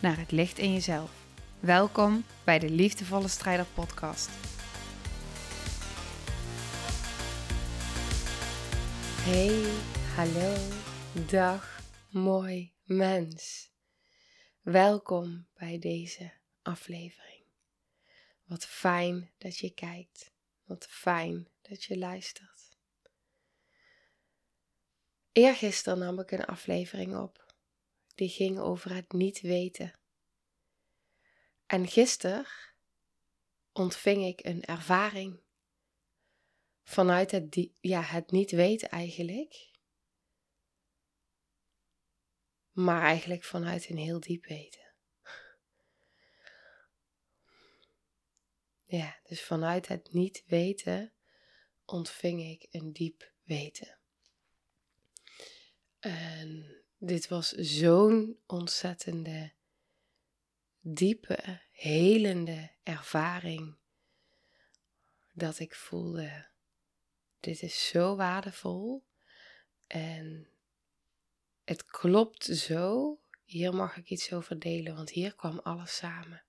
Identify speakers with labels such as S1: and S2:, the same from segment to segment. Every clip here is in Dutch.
S1: naar het licht in jezelf. Welkom bij de Liefdevolle Strijder Podcast.
S2: Hey, hallo, dag, mooi mens. Welkom bij deze aflevering. Wat fijn dat je kijkt. Wat fijn dat je luistert. Eergisteren nam ik een aflevering op. Die ging over het niet weten. En gisteren ontving ik een ervaring vanuit het, ja, het niet weten eigenlijk. Maar eigenlijk vanuit een heel diep weten. Ja, dus vanuit het niet weten ontving ik een diep weten. En dit was zo'n ontzettende, diepe, helende ervaring. Dat ik voelde, dit is zo waardevol. En het klopt zo. Hier mag ik iets over delen, want hier kwam alles samen.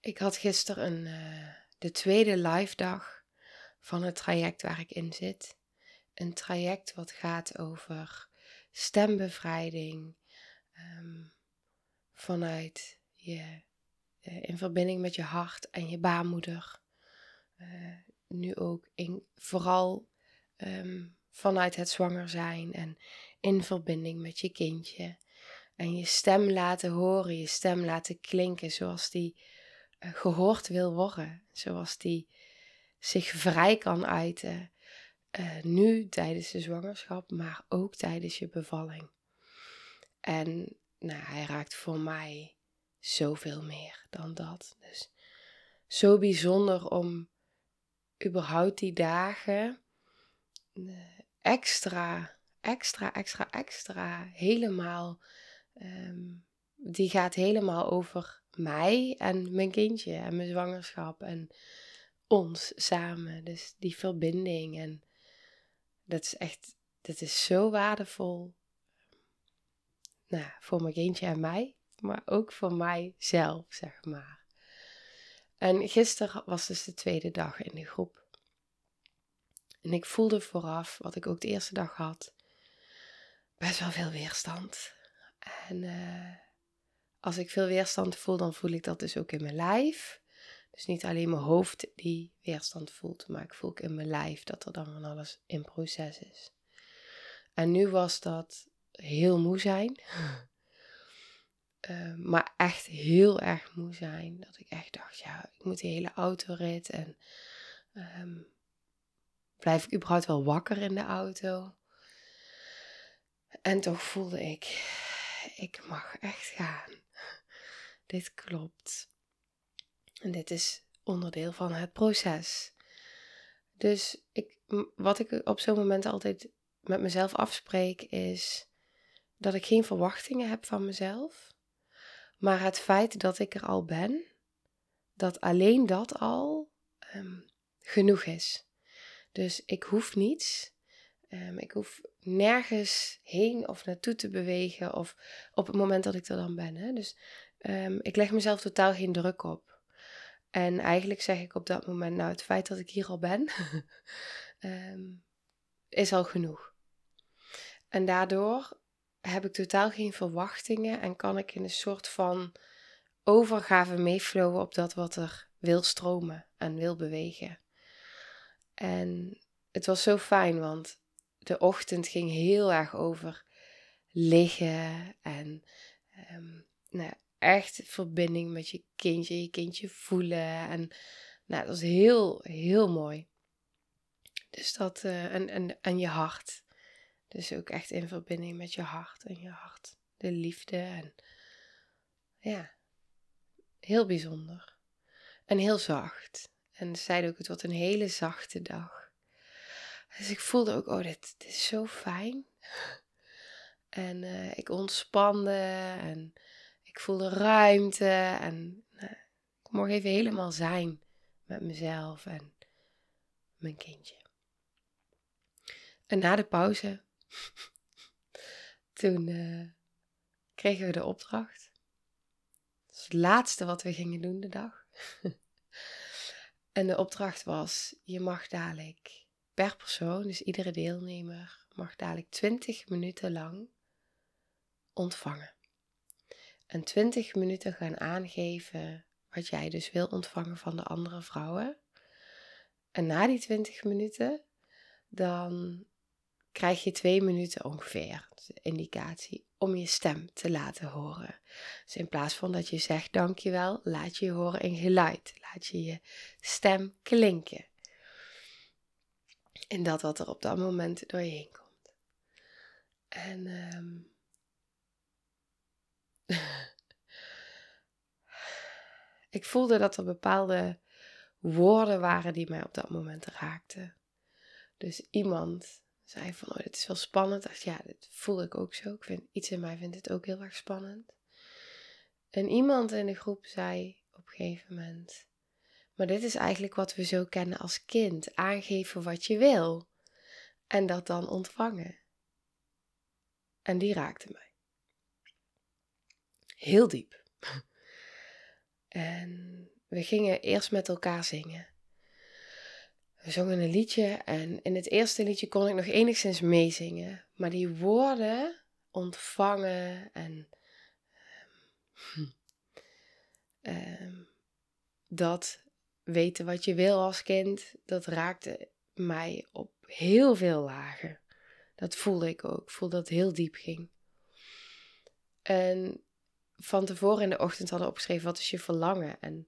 S2: Ik had gisteren een, uh, de tweede live dag van het traject waar ik in zit. Een traject wat gaat over stembevrijding um, vanuit je, uh, in verbinding met je hart en je baarmoeder. Uh, nu ook in, vooral um, vanuit het zwanger zijn en in verbinding met je kindje. En je stem laten horen, je stem laten klinken zoals die uh, gehoord wil worden. Zoals die zich vrij kan uiten. Uh, nu tijdens de zwangerschap, maar ook tijdens je bevalling. En nou, hij raakt voor mij zoveel meer dan dat. Dus zo bijzonder om überhaupt die dagen uh, extra, extra, extra, extra helemaal. Um, die gaat helemaal over mij en mijn kindje en mijn zwangerschap en ons samen. Dus die verbinding en dat is echt, dat is zo waardevol. Nou, voor mijn kindje en mij, maar ook voor mijzelf, zeg maar. En gisteren was dus de tweede dag in de groep. En ik voelde vooraf, wat ik ook de eerste dag had, best wel veel weerstand. En uh, als ik veel weerstand voel, dan voel ik dat dus ook in mijn lijf. Dus niet alleen mijn hoofd die weerstand voelt, maar ik voel ook in mijn lijf dat er dan van alles in proces is. En nu was dat heel moe zijn. Uh, maar echt heel erg moe zijn. Dat ik echt dacht, ja, ik moet de hele autorit. En um, blijf ik überhaupt wel wakker in de auto? En toch voelde ik, ik mag echt gaan dit klopt. En dit is onderdeel van het proces. Dus ik, wat ik op zo'n moment altijd met mezelf afspreek is dat ik geen verwachtingen heb van mezelf. Maar het feit dat ik er al ben, dat alleen dat al um, genoeg is. Dus ik hoef niets. Um, ik hoef nergens heen of naartoe te bewegen. Of op het moment dat ik er dan ben. Hè. Dus Um, ik leg mezelf totaal geen druk op. En eigenlijk zeg ik op dat moment, nou, het feit dat ik hier al ben, um, is al genoeg. En daardoor heb ik totaal geen verwachtingen en kan ik in een soort van overgave meeflowen op dat wat er wil stromen en wil bewegen. En het was zo fijn, want de ochtend ging heel erg over liggen en um, nou, echt verbinding met je kindje, je kindje voelen. En nou, dat is heel, heel mooi. Dus dat, uh, en, en, en je hart. Dus ook echt in verbinding met je hart en je hart. De liefde en ja, heel bijzonder. En heel zacht. En ze zeiden ook, het wordt een hele zachte dag. Dus ik voelde ook, oh, dit, dit is zo fijn. En uh, ik ontspande en ik voelde ruimte. En uh, ik mocht even helemaal zijn met mezelf en mijn kindje. En na de pauze, toen uh, kregen we de opdracht. Dat is het laatste wat we gingen doen de dag. en de opdracht was: je mag dadelijk per persoon, dus iedere deelnemer, mag dadelijk 20 minuten lang ontvangen. En 20 minuten gaan aangeven wat jij dus wil ontvangen van de andere vrouwen. En na die 20 minuten, dan krijg je twee minuten ongeveer, de indicatie, om je stem te laten horen. Dus in plaats van dat je zegt dankjewel, laat je je horen in geluid. Laat je je stem klinken. In dat wat er op dat moment door je heen komt. En um, ik voelde dat er bepaalde woorden waren die mij op dat moment raakten. Dus iemand zei van, oh, dit is wel spannend. Dacht, ja, dat voelde ik ook zo. Ik vind, iets in mij vindt het ook heel erg spannend. En iemand in de groep zei op een gegeven moment, maar dit is eigenlijk wat we zo kennen als kind. Aangeven wat je wil. En dat dan ontvangen. En die raakte mij. Heel diep. En we gingen eerst met elkaar zingen. We zongen een liedje en in het eerste liedje kon ik nog enigszins meezingen. Maar die woorden ontvangen en um, dat weten wat je wil als kind, dat raakte mij op heel veel lagen. Dat voelde ik ook. Ik voelde dat heel diep ging. En van tevoren in de ochtend hadden opgeschreven wat is je verlangen. En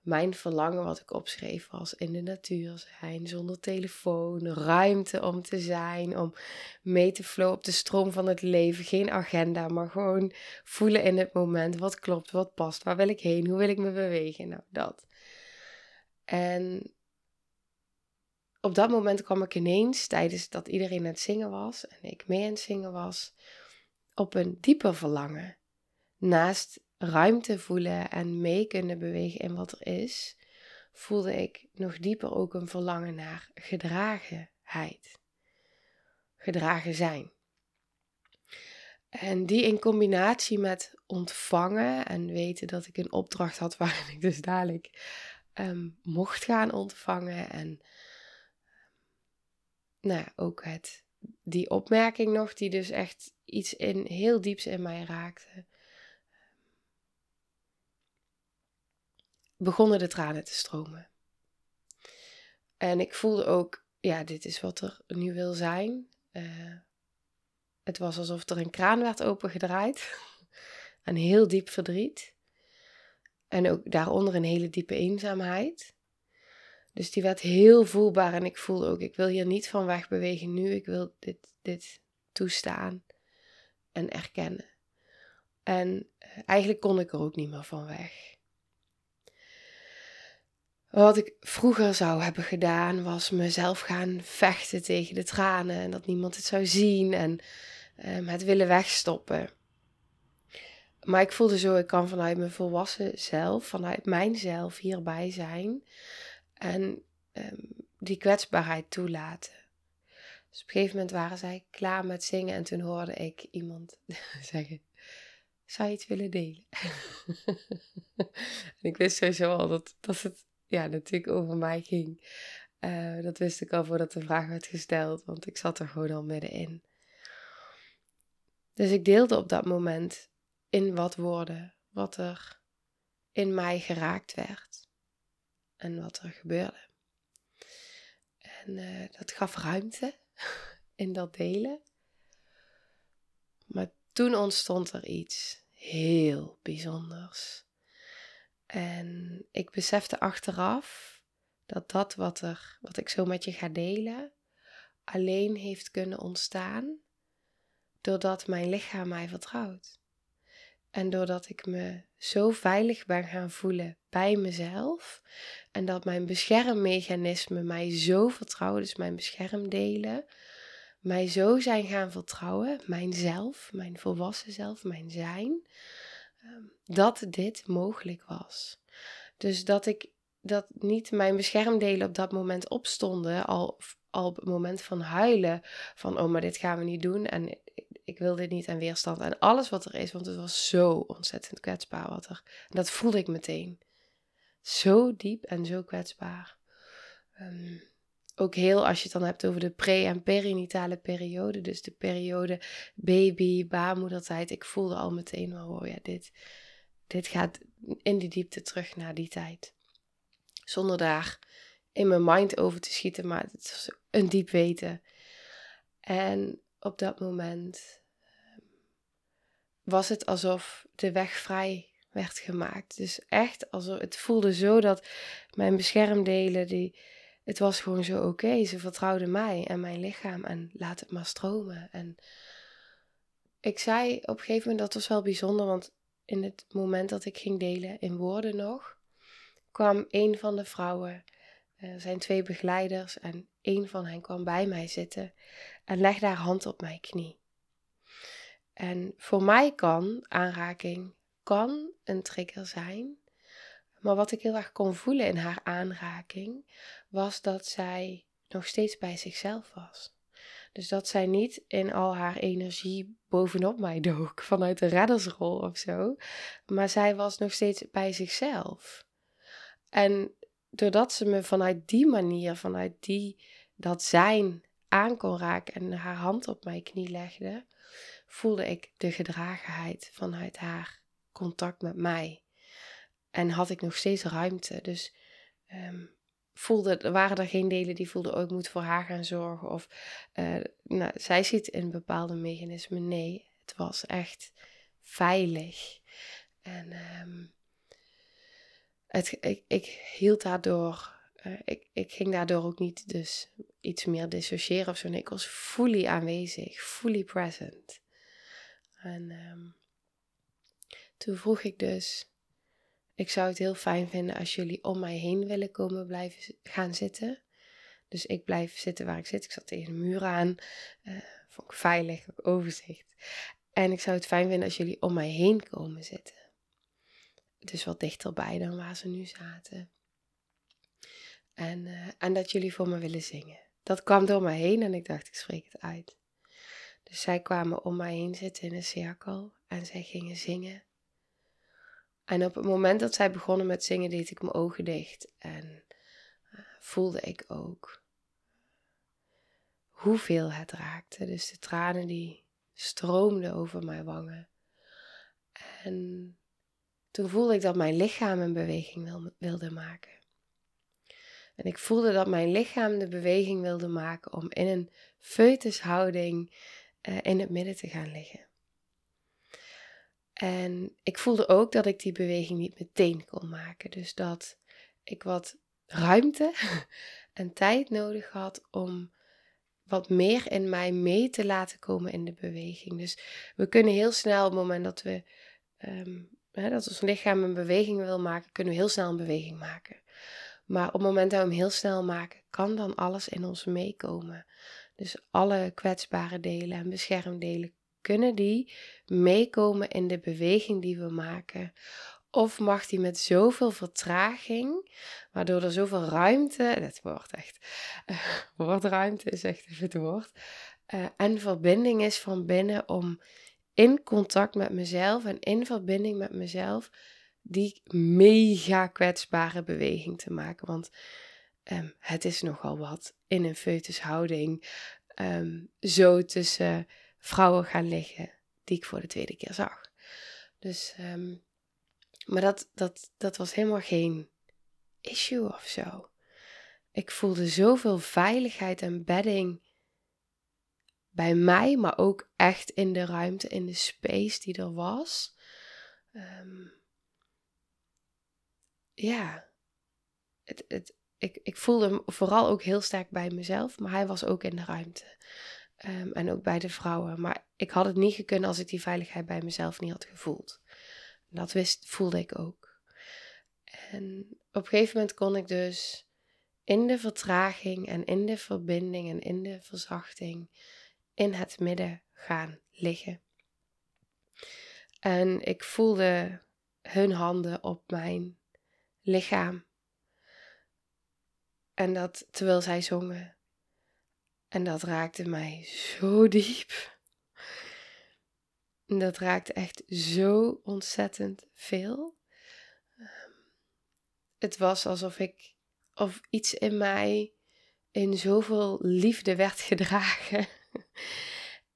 S2: mijn verlangen wat ik opschreef was in de natuur zijn, zonder telefoon, ruimte om te zijn, om mee te flowen op de stroom van het leven. Geen agenda, maar gewoon voelen in het moment wat klopt, wat past, waar wil ik heen, hoe wil ik me bewegen. Nou, dat. En op dat moment kwam ik ineens, tijdens dat iedereen aan het zingen was en ik mee aan het zingen was, op een dieper verlangen. Naast ruimte voelen en mee kunnen bewegen in wat er is, voelde ik nog dieper ook een verlangen naar gedragenheid. Gedragen zijn. En die in combinatie met ontvangen en weten dat ik een opdracht had waarin ik dus dadelijk ehm, mocht gaan ontvangen. En nou ja, ook het, die opmerking nog, die dus echt iets in, heel dieps in mij raakte. Begonnen de tranen te stromen. En ik voelde ook, ja, dit is wat er nu wil zijn. Uh, het was alsof er een kraan werd opengedraaid. een heel diep verdriet. En ook daaronder een hele diepe eenzaamheid. Dus die werd heel voelbaar en ik voelde ook, ik wil hier niet van wegbewegen nu. Ik wil dit, dit toestaan en erkennen. En eh, eigenlijk kon ik er ook niet meer van weg. Wat ik vroeger zou hebben gedaan, was mezelf gaan vechten tegen de tranen en dat niemand het zou zien en um, het willen wegstoppen. Maar ik voelde zo, ik kan vanuit mijn volwassen zelf, vanuit mijzelf hierbij zijn en um, die kwetsbaarheid toelaten. Dus op een gegeven moment waren zij klaar met zingen en toen hoorde ik iemand zeggen: Zou je het willen delen? en ik wist sowieso al dat, dat het ja, natuurlijk over mij ging. Uh, dat wist ik al voordat de vraag werd gesteld, want ik zat er gewoon al middenin. Dus ik deelde op dat moment in wat woorden wat er in mij geraakt werd en wat er gebeurde. En uh, dat gaf ruimte in dat delen. Maar toen ontstond er iets heel bijzonders. En ik besefte achteraf dat dat wat, er, wat ik zo met je ga delen, alleen heeft kunnen ontstaan doordat mijn lichaam mij vertrouwt. En doordat ik me zo veilig ben gaan voelen bij mezelf. En dat mijn beschermmechanismen mij zo vertrouwen, dus mijn beschermdelen, mij zo zijn gaan vertrouwen, mijn zelf, mijn volwassen zelf, mijn zijn, dat dit mogelijk was. Dus dat ik dat niet mijn beschermdelen op dat moment opstonden, al, al op het moment van huilen, van oh, maar dit gaan we niet doen en ik wil dit niet en weerstand en alles wat er is, want het was zo ontzettend kwetsbaar wat er. Dat voelde ik meteen. Zo diep en zo kwetsbaar. Ehm, ook heel als je het dan hebt over de pre- en perinatale periode, dus de periode baby, baarmoedertijd. Ik voelde al meteen wel, oh ja, dit, dit gaat in die diepte terug naar die tijd. Zonder daar in mijn mind over te schieten, maar het was een diep weten. En op dat moment ehm, was het alsof de weg vrij werd gemaakt. Dus echt alsof het voelde zo dat mijn beschermdelen, die, het was gewoon zo oké. Ze vertrouwden mij en mijn lichaam en laat het maar stromen. En ik zei op een gegeven moment, dat was wel bijzonder, want in het moment dat ik ging delen in woorden nog, kwam een van de vrouwen, er zijn twee begeleiders en een van hen kwam bij mij zitten en legde haar hand op mijn knie. En voor mij kan aanraking kan een trigger zijn. Maar wat ik heel erg kon voelen in haar aanraking, was dat zij nog steeds bij zichzelf was. Dus dat zij niet in al haar energie bovenop mij dook, vanuit de reddersrol of zo. Maar zij was nog steeds bij zichzelf. En doordat ze me vanuit die manier, vanuit die, dat zijn aan kon raken en haar hand op mijn knie legde, voelde ik de gedragenheid vanuit haar contact met mij. En had ik nog steeds ruimte. Dus um, voelde, waren er geen delen die voelden, oh ik moet voor haar gaan zorgen. Of uh, nou, zij ziet in bepaalde mechanismen. Nee, het was echt veilig. En um, het, ik, ik hield daardoor, uh, ik, ik ging daardoor ook niet dus iets meer dissociëren of zo. Ik was fully aanwezig, fully present. En um, toen vroeg ik dus, ik zou het heel fijn vinden als jullie om mij heen willen komen blijven gaan zitten. Dus ik blijf zitten waar ik zit. Ik zat tegen de muur aan. Uh, vond ik veilig, overzicht. En ik zou het fijn vinden als jullie om mij heen komen zitten. Dus wat dichterbij dan waar ze nu zaten. En, uh, en dat jullie voor me willen zingen. Dat kwam door mij heen en ik dacht, ik spreek het uit. Dus zij kwamen om mij heen zitten in een cirkel en zij gingen zingen. En op het moment dat zij begonnen met zingen, deed ik mijn ogen dicht en uh, voelde ik ook hoeveel het raakte. Dus de tranen die stroomden over mijn wangen. En toen voelde ik dat mijn lichaam een beweging wilde maken. En ik voelde dat mijn lichaam de beweging wilde maken om in een foetushouding uh, in het midden te gaan liggen. En ik voelde ook dat ik die beweging niet meteen kon maken. Dus dat ik wat ruimte en tijd nodig had om wat meer in mij mee te laten komen in de beweging. Dus we kunnen heel snel, op het moment dat we hè, dat ons lichaam een beweging wil maken, kunnen we heel snel een beweging maken. Maar op het moment dat we hem heel snel maken, kan dan alles in ons meekomen. Dus alle kwetsbare delen en beschermdelen kunnen die meekomen in de beweging die we maken? Of mag die met zoveel vertraging, waardoor er zoveel ruimte, het woord echt, uh, woordruimte is echt even het woord, uh, en verbinding is van binnen om in contact met mezelf en in verbinding met mezelf die mega kwetsbare beweging te maken. Want um, het is nogal wat in een foetushouding, um, zo tussen vrouwen gaan liggen die ik voor de tweede keer zag. Dus, um, maar dat, dat, dat was helemaal geen issue of zo. Ik voelde zoveel veiligheid en bedding bij mij, maar ook echt in de ruimte, in de space die er was. Um, ja, het, het, ik, ik voelde hem vooral ook heel sterk bij mezelf, maar hij was ook in de ruimte. Ehm, en ook bij de vrouwen. Maar ik had het niet gekund als ik die veiligheid bij mezelf niet had gevoeld. Dat wist, voelde ik ook. En op een gegeven moment kon ik dus in de vertraging en in de verbinding en in de verzachting in het midden gaan liggen. En ik voelde hun handen op mijn lichaam. En dat terwijl zij zongen. En dat raakte mij zo diep. Dat raakte echt zo ontzettend veel. Het was alsof ik, of iets in mij in zoveel liefde werd gedragen.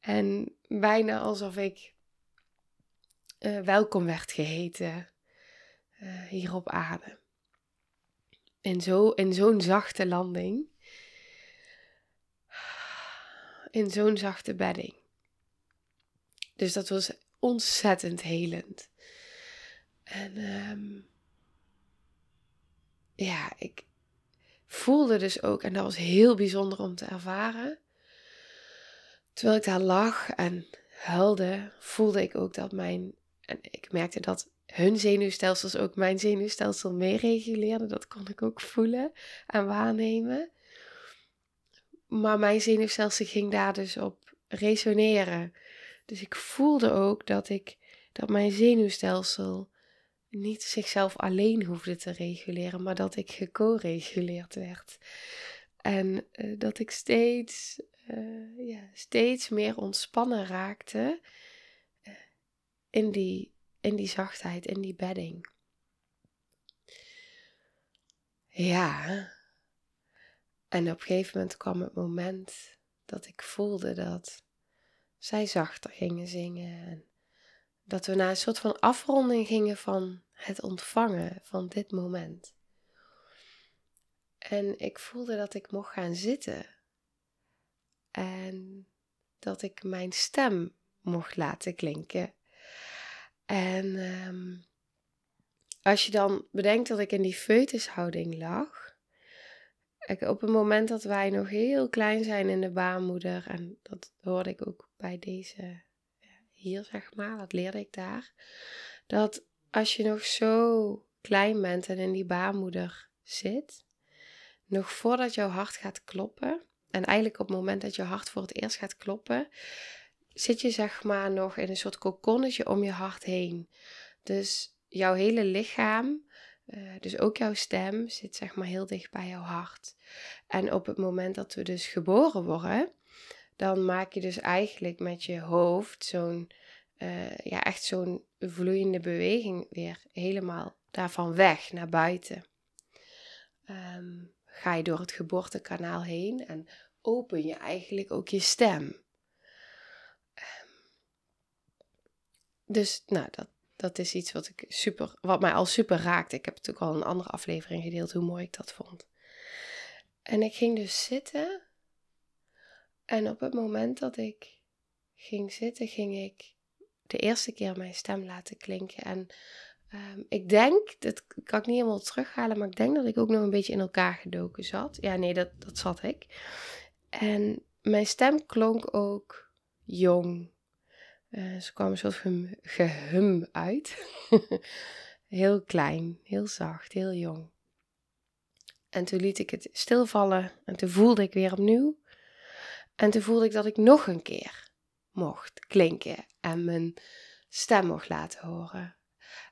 S2: En bijna alsof ik uh, welkom werd geheten uh, hier op aarde. In zo'n zachte landing. In zo'n zachte bedding. Dus dat was ontzettend helend. En um, ja, ik voelde dus ook, en dat was heel bijzonder om te ervaren. Terwijl ik daar lag en huilde, voelde ik ook dat mijn. En ik merkte dat hun zenuwstelsels ook mijn zenuwstelsel meereguleerden. Dat kon ik ook voelen en waarnemen. Maar mijn zenuwstelsel ging daar dus op resoneren. Dus ik voelde ook dat ik dat mijn zenuwstelsel niet zichzelf alleen hoefde te reguleren, maar dat ik geco-reguleerd werd. En uh, dat ik steeds, uh, ja, steeds meer ontspannen raakte uh, in, die, in die zachtheid, in die bedding. Ja. En op een gegeven moment kwam het moment dat ik voelde dat zij zachter gingen zingen. En dat we naar een soort van afronding gingen van het ontvangen van dit moment. En ik voelde dat ik mocht gaan zitten. En dat ik mijn stem mocht laten klinken. En ehm, als je dan bedenkt dat ik in die foetushouding lag. Op het moment dat wij nog heel klein zijn in de baarmoeder, en dat hoorde ik ook bij deze hier, zeg maar, dat leerde ik daar. Dat als je nog zo klein bent en in die baarmoeder zit, nog voordat jouw hart gaat kloppen, en eigenlijk op het moment dat je hart voor het eerst gaat kloppen, zit je zeg maar nog in een soort kokonnetje om je hart heen. Dus jouw hele lichaam, uh, dus ook jouw stem, zit zeg maar heel dicht bij jouw hart. En op het moment dat we dus geboren worden, dan maak je dus eigenlijk met je hoofd zo'n, uh, ja, echt zo'n vloeiende beweging weer helemaal daarvan weg naar buiten. Um, ga je door het geboortekanaal heen en open je eigenlijk ook je stem. Um, dus nou, dat, dat is iets wat, ik super, wat mij al super raakte. Ik heb ook al een andere aflevering gedeeld hoe mooi ik dat vond. En ik ging dus zitten en op het moment dat ik ging zitten, ging ik de eerste keer mijn stem laten klinken. En um, ik denk, dat kan ik niet helemaal terughalen, maar ik denk dat ik ook nog een beetje in elkaar gedoken zat. Ja, nee, dat, dat zat ik. En mijn stem klonk ook jong. Uh, ze kwam een soort gehum, gehum uit. heel klein, heel zacht, heel jong. En toen liet ik het stilvallen en toen voelde ik weer opnieuw en toen voelde ik dat ik nog een keer mocht klinken en mijn stem mocht laten horen.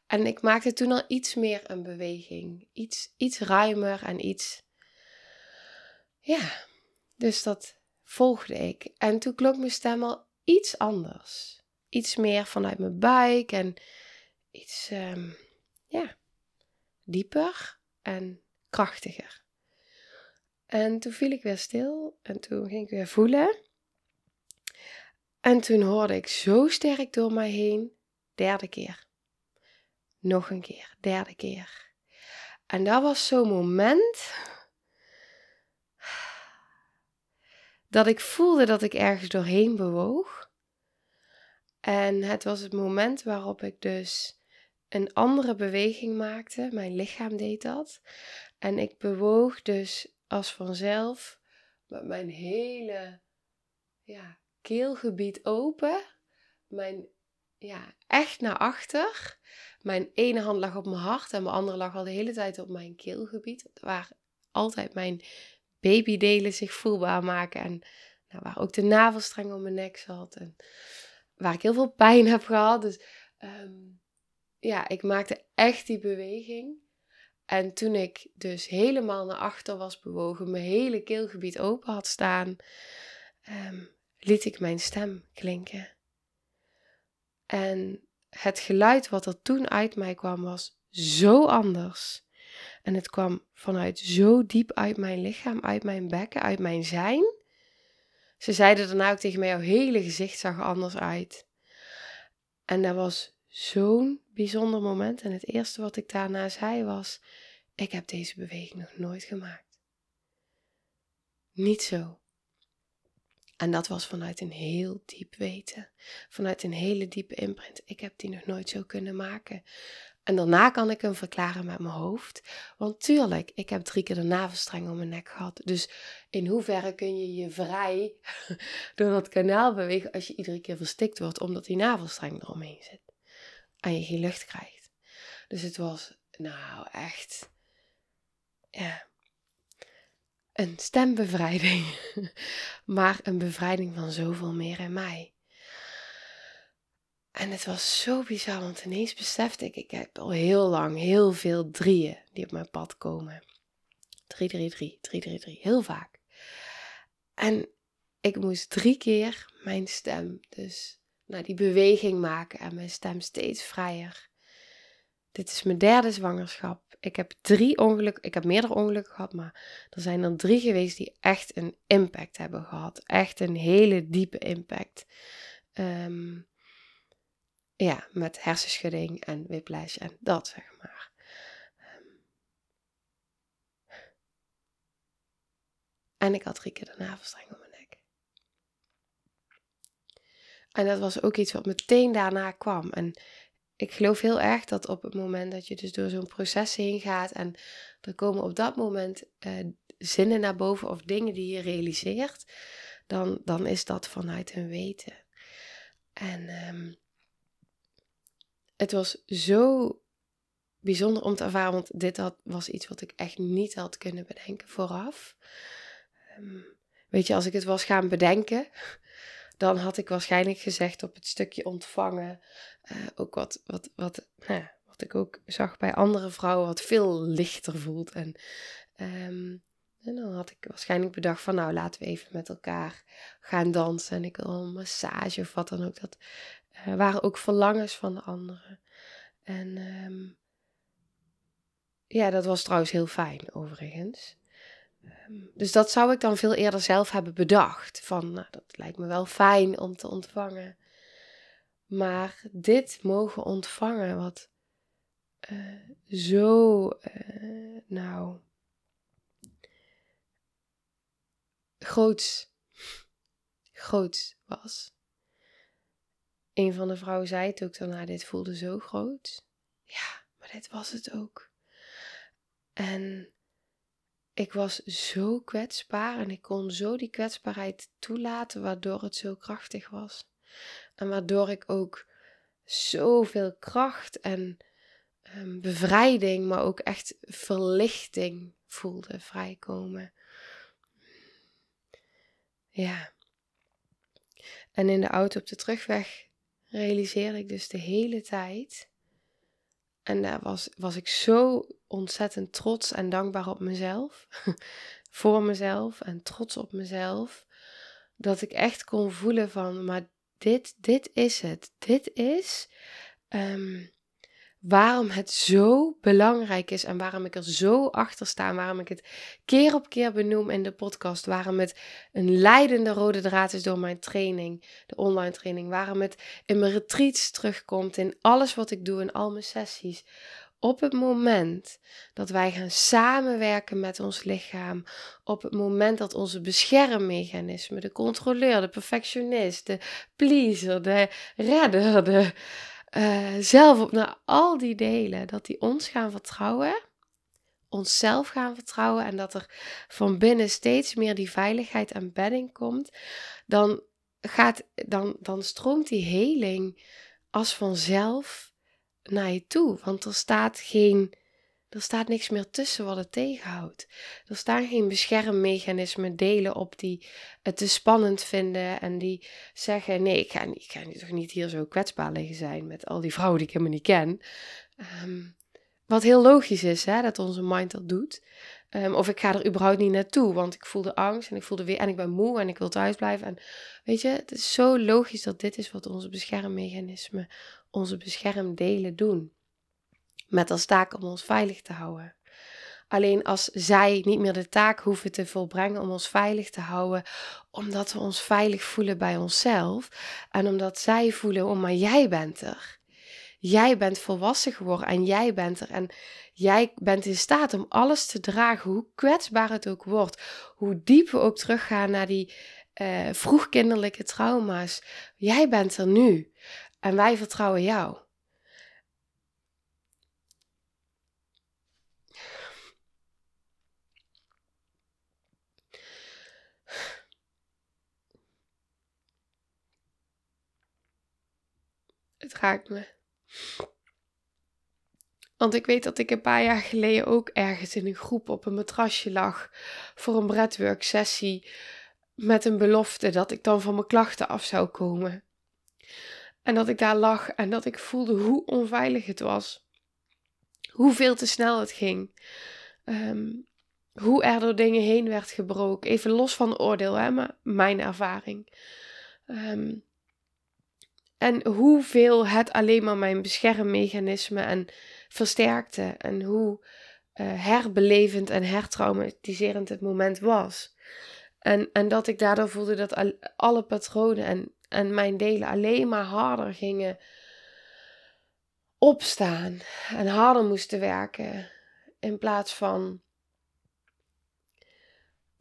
S2: En ik maakte toen al iets meer een beweging. Iets, iets ruimer en iets. Ja, dus dat volgde ik. En toen klonk mijn stem al iets anders. Iets meer vanuit mijn buik en iets, um, ja, dieper en krachtiger. En toen viel ik weer stil en toen ging ik weer voelen. En toen hoorde ik zo sterk door mij heen, derde keer. Nog een keer, derde keer. En dat was zo'n moment dat ik voelde dat ik ergens doorheen bewoog. En het was het moment waarop ik dus een andere beweging maakte. Mijn lichaam deed dat. En ik bewoog dus als vanzelf met mijn hele ja, keelgebied open. Mijn, ja, echt naar achter. Mijn ene hand lag op mijn hart en mijn andere lag al de hele tijd op mijn keelgebied. Waar altijd mijn babydelen zich voelbaar maken. En nou, waar ook de navelstreng om mijn nek zat. En waar ik heel veel pijn heb gehad. Dus ehm, ja, ik maakte echt die beweging. En toen ik dus helemaal naar achter was bewogen, mijn hele keelgebied open had staan, um, liet ik mijn stem klinken. En het geluid wat er toen uit mij kwam was zo anders. En het kwam vanuit zo diep uit mijn lichaam, uit mijn bekken, uit mijn zijn. Ze zeiden daarna ook tegen mij: jouw hele gezicht zag er anders uit. En dat was zo'n bijzonder moment. En het eerste wat ik daarna zei was: Ik heb deze beweging nog nooit gemaakt. Niet zo. En dat was vanuit een heel diep weten. Vanuit een hele diepe imprint. Ik heb die nog nooit zo kunnen maken. En daarna kan ik hem verklaren met mijn hoofd. Want tuurlijk, ik heb drie keer de navelstreng om mijn nek gehad. Dus in hoeverre kun je je vrij door dat kanaal bewegen als je iedere keer verstikt wordt omdat die navelstreng eromheen zit. En je geen lucht krijgt. Dus het was nou echt. Ja, een stembevrijding, maar een bevrijding van zoveel meer in mij. En het was zo bizar, want ineens besefte ik, ik heb al heel lang heel veel drieën die op mijn pad komen. 333, 333, heel vaak. En ik moest drie keer mijn stem, dus nou, die beweging maken en mijn stem steeds vrijer. Dit is mijn derde zwangerschap ik heb drie ongelukken, ik heb meerdere ongelukken gehad, maar er zijn er drie geweest die echt een impact hebben gehad. Echt een hele diepe impact. Ehm, ja, met hersenschudding en whiplash en dat zeg maar. Ehm, en ik had drie keer de om mijn nek. En dat was ook iets wat meteen daarna kwam. En ik geloof heel erg dat op het moment dat je dus door zo'n proces heen gaat en er komen op dat moment uh, zinnen naar boven of dingen die je realiseert, dan, dan is dat vanuit een weten. En um, het was zo bijzonder om te ervaren, want dit had, was iets wat ik echt niet had kunnen bedenken vooraf. Um, weet je, als ik het was gaan bedenken, dan had ik waarschijnlijk gezegd op het stukje ontvangen, uh, ook wat, wat, wat, nou wat ik ook zag bij andere vrouwen, wat veel lichter voelt. En, um, en dan had ik waarschijnlijk bedacht van, nou laten we even met elkaar gaan dansen. En ik wil een massage of wat dan ook. Dat uh, waren ook verlangens van de anderen. En um, ja, dat was trouwens heel fijn overigens. Ehm, dus dat zou ik dan veel eerder zelf hebben bedacht. Van, nou, dat lijkt me wel fijn om te ontvangen. Maar dit mogen ontvangen, wat uh, zo, uh, nou, groots, groots was. Een van de vrouwen zei het ook daarna, dit voelde zo groot. Ja, maar dit was het ook. En ik was zo kwetsbaar en ik kon zo die kwetsbaarheid toelaten, waardoor het zo krachtig was. En waardoor ik ook zoveel kracht en um, bevrijding, maar ook echt verlichting voelde vrijkomen. Ja. En in de auto op de terugweg realiseerde ik dus de hele tijd. En daar was, was ik zo ontzettend trots en dankbaar op mezelf. voor mezelf en trots op mezelf. Dat ik echt kon voelen van, maar dit, dit is het. Dit is um, waarom het zo belangrijk is en waarom ik er zo achter sta. Waarom ik het keer op keer benoem in de podcast. Waarom het een leidende rode draad is door mijn training, de online training. Waarom het in mijn retreats terugkomt, in alles wat ik doe, in al mijn sessies op het moment dat wij gaan samenwerken met ons lichaam, op het moment dat onze beschermmechanismen, de controleur, de perfectionist, de pleaser, de redder, de uh, zelf op naar al die delen, dat die ons gaan vertrouwen, onszelf gaan vertrouwen en dat er van binnen steeds meer die veiligheid en bedding komt, dan gaat, dan, dan stroomt die heling als vanzelf naar je toe. Want er staat geen er staat niks meer tussen wat het tegenhoudt. Er staan geen beschermmechanismen delen op die het te spannend vinden en die zeggen: nee, ik ga, niet, ik toch niet hier zo kwetsbaar liggen zijn met al die vrouwen die ik helemaal niet ken. Ehm, wat heel logisch is, hè, dat onze mind dat doet. Ehm, of ik ga er überhaupt niet naartoe, want ik voelde angst en ik voelde weer en ik ben moe en ik wil thuis blijven. En weet je, het is zo logisch dat dit is wat onze beschermmechanismen, onze beschermdelen doen met als taak om ons veilig te houden. Alleen als zij niet meer de taak hoeven te volbrengen om ons veilig te houden, omdat we ons veilig voelen bij onszelf en omdat zij voelen, oh maar jij bent er. Jij bent volwassen geworden en jij bent er en jij bent in staat om alles te dragen, hoe kwetsbaar het ook wordt, hoe diep we ook teruggaan naar die uh, vroegkinderlijke trauma's. Jij bent er nu en wij vertrouwen jou. Het raakt me. Want ik weet dat ik een paar jaar geleden ook ergens in een groep op een matrasje lag voor een breathwork sessie met een belofte dat ik dan van mijn klachten af zou komen. En dat ik daar lag en dat ik voelde hoe onveilig het was. Hoe veel te snel het ging. Ehm, hoe er door dingen heen werd gebroken. Even los van oordeel, hè, maar mijn ervaring. Um, en hoeveel het alleen maar mijn beschermmechanisme en versterkte. En hoe uh, herbelevend en hertraumatiserend het moment was. En, en dat ik daardoor voelde dat alle patronen en, en mijn delen alleen maar harder gingen opstaan. En harder moesten werken. In plaats van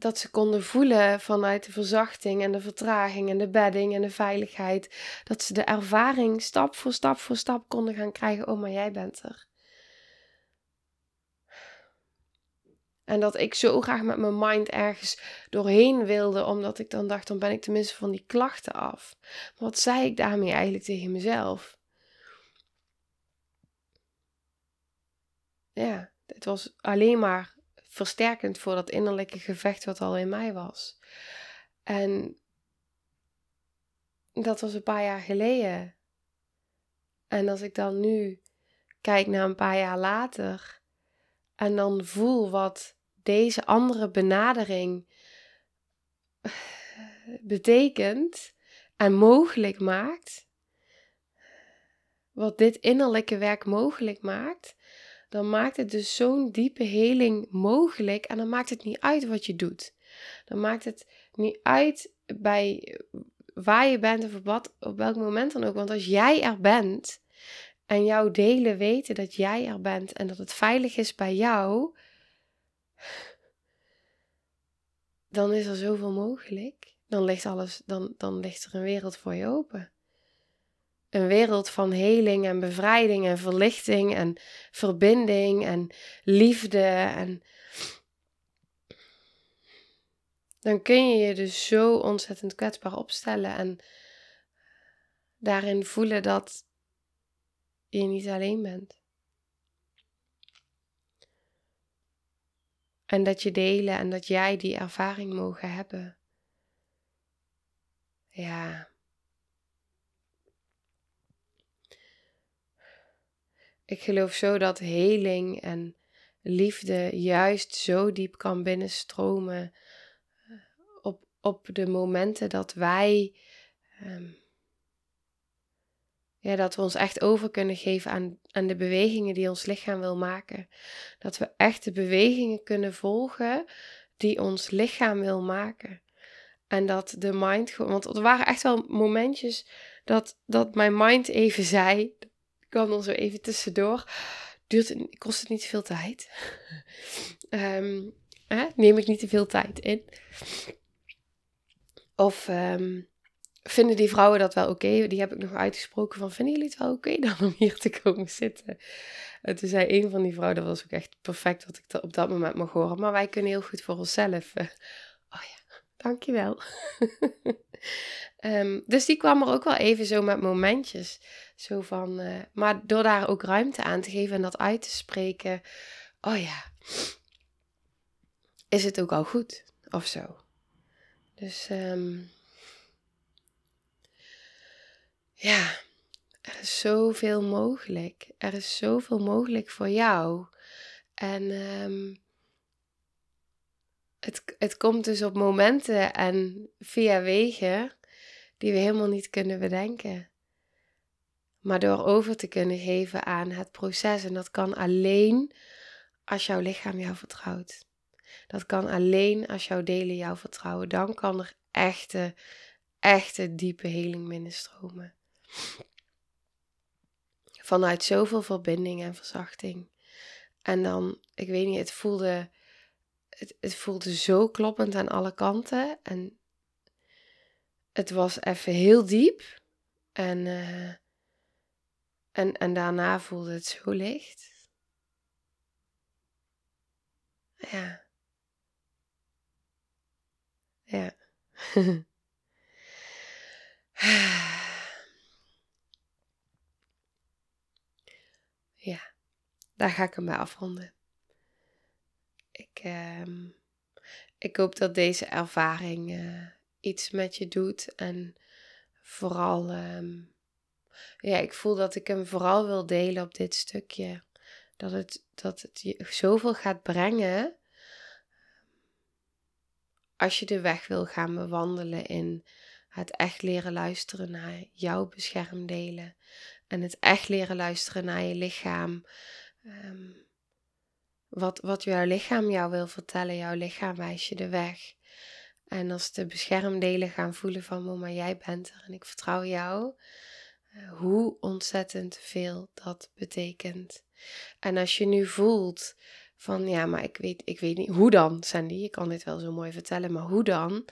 S2: dat ze konden voelen vanuit de verzachting en de vertraging en de bedding en de veiligheid. Dat ze de ervaring stap voor stap voor stap konden gaan krijgen. Oh, maar jij bent er. En dat ik zo graag met mijn mind ergens doorheen wilde, omdat ik dan dacht, dan ben ik tenminste van die klachten af. wat zei ik daarmee eigenlijk tegen mezelf? Ja, het was alleen maar versterkend voor dat innerlijke gevecht wat al in mij was. En dat was een paar jaar geleden. En als ik dan nu kijk naar een paar jaar later en dan voel wat deze andere benadering betekent en mogelijk maakt, wat dit innerlijke werk mogelijk maakt, dan maakt het dus zo'n diepe heling mogelijk. En dan maakt het niet uit wat je doet. Dan maakt het niet uit bij waar je bent of op, wat, op welk moment dan ook. Want als jij er bent en jouw delen weten dat jij er bent en dat het veilig is bij jou, dan is er zoveel mogelijk. Dan ligt alles, dan, dan ligt er een wereld voor je open een wereld van heling en bevrijding en verlichting en verbinding en liefde. En dan kun je je dus zo ontzettend kwetsbaar opstellen en daarin voelen dat je niet alleen bent. En dat je delen en dat jij die ervaring mogen hebben. Ja. Ik geloof zo dat heling en liefde juist zo diep kan binnenstromen eh, op, op de momenten dat wij, ehm, ja, dat we ons echt over kunnen geven aan, aan de bewegingen die ons lichaam wil maken. Dat we echt de bewegingen kunnen volgen die ons lichaam wil maken. En dat de mind want er waren echt wel momentjes dat, dat mijn mind even zei, kan er zo even tussendoor. Duurt kost het niet veel tijd? um, Neem ik niet te veel tijd in? Of um, vinden die vrouwen dat wel oké? Die heb ik nog uitgesproken van, vinden jullie het wel oké dan om hier te komen zitten? En toen zei een van die vrouwen, dat was ook echt perfect wat ik op dat moment mag horen. Maar wij kunnen heel goed voor onszelf. oh ja, dankjewel. Ehm, dus die kwam er ook wel even zo met momentjes. Zo van, eh, maar door daar ook ruimte aan te geven en dat uit te spreken. Oh ja, is het ook al goed of zo. Dus um, ja, er is zoveel mogelijk. Er is zoveel mogelijk voor jou. En um, het, het komt dus op momenten en via wegen die we helemaal niet kunnen bedenken. Maar door over te kunnen geven aan het proces. En dat kan alleen als jouw lichaam jou vertrouwt. Dat kan alleen als jouw delen jou vertrouwen. Dan kan er echte, echte diepe heling binnenstromen. Vanuit zoveel verbinding en verzachting. En dan, ik weet niet, het voelde, het, het voelde zo kloppend aan alle kanten. En het was even heel diep. En, uh, en, en daarna voelde het zo licht. Ja. Ja. ja, daar ga ik hem bij afronden. Ik, uh, ik hoop dat deze ervaring uh, iets met je doet. En vooral, um, ja, ik voel dat ik hem vooral wil delen op dit stukje. Dat het, dat het je zoveel gaat brengen als je de weg wil gaan bewandelen in het echt leren luisteren naar jouw beschermdelen en het echt leren luisteren naar je lichaam. Um, wat, wat jouw lichaam jou wil vertellen, jouw lichaam wijst je de weg. En als de beschermdelen gaan voelen van mama, jij bent er en ik vertrouw jou, uh, hoe ontzettend veel dat betekent. En als je nu voelt van ja, maar ik weet, ik weet niet, hoe dan, Sandy? Je kan dit wel zo mooi vertellen, maar hoe dan?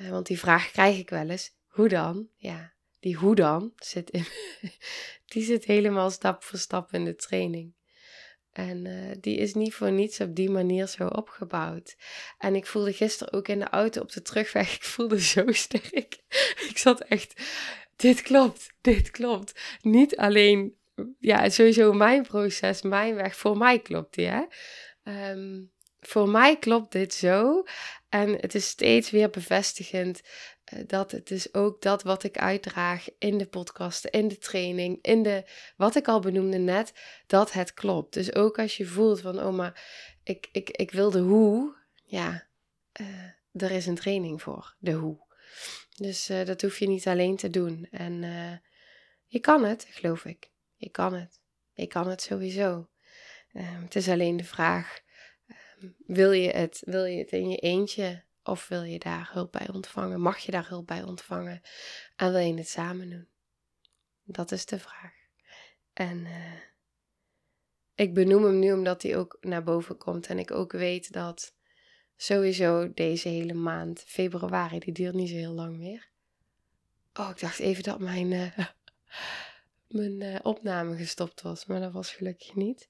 S2: Uh, want die vraag krijg ik wel eens. Hoe dan? Ja, die hoe dan zit in, die zit helemaal stap voor stap in de training. En uh, die is niet voor niets op die manier zo opgebouwd. En ik voelde gisteren ook in de auto op de terugweg, ik voelde zo sterk. ik zat echt, dit klopt, dit klopt. Niet alleen ja, sowieso mijn proces, mijn weg. Voor mij klopt die, hè. Ehm, voor mij klopt dit zo. En het is steeds weer bevestigend uh, dat het is ook dat wat ik uitdraag in de podcasten, in de training, in de, wat ik al benoemde net, dat het klopt. Dus ook als je voelt van, oh maar, ik, ik, ik wil de hoe, ja, uh, er is een training voor, de hoe. Dus uh, dat hoef je niet alleen te doen. En je kan het, geloof ik. Ik kan het. Ik kan het sowieso. Het is alleen de vraag: wil, je het, wil je het in je eentje of wil je daar hulp bij ontvangen? Mag je daar hulp bij ontvangen? En wil je het samen doen? Dat is de vraag. En uh, ik benoem hem nu omdat hij ook naar boven komt. En ik ook weet dat sowieso deze hele maand, februari, die duurt niet zo heel lang meer. Oh, ik dacht even dat mijn. Uh, mijn uh, opname gestopt was, maar dat was gelukkig niet.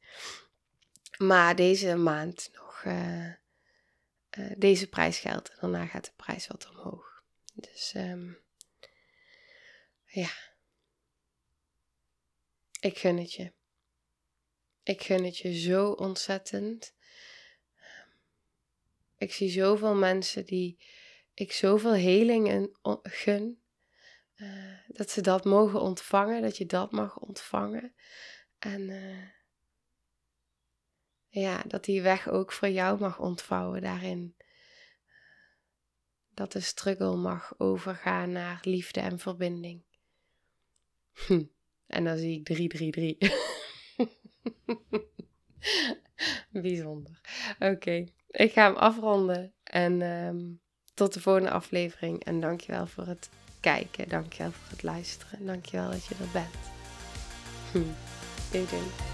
S2: Maar deze maand uh, uh, deze prijs geldt en daarna gaat de prijs wat omhoog. Dus um, ja, ik gun het je. Ik gun het je zo ontzettend. Ik zie zoveel mensen die ik zoveel heling gun. Uh, dat ze dat mogen ontvangen, dat je dat mag ontvangen. En uh, ja, dat die weg ook voor jou mag ontvouwen daarin. Dat de struggle mag overgaan naar liefde en verbinding. Hm. En dan zie ik 333. Bijzonder. Oké, ik ga hem afronden. En um, tot de volgende aflevering. En dankjewel voor het kijken. Dankjewel voor het luisteren. Dankjewel dat je er bent. Hm. Doei doei.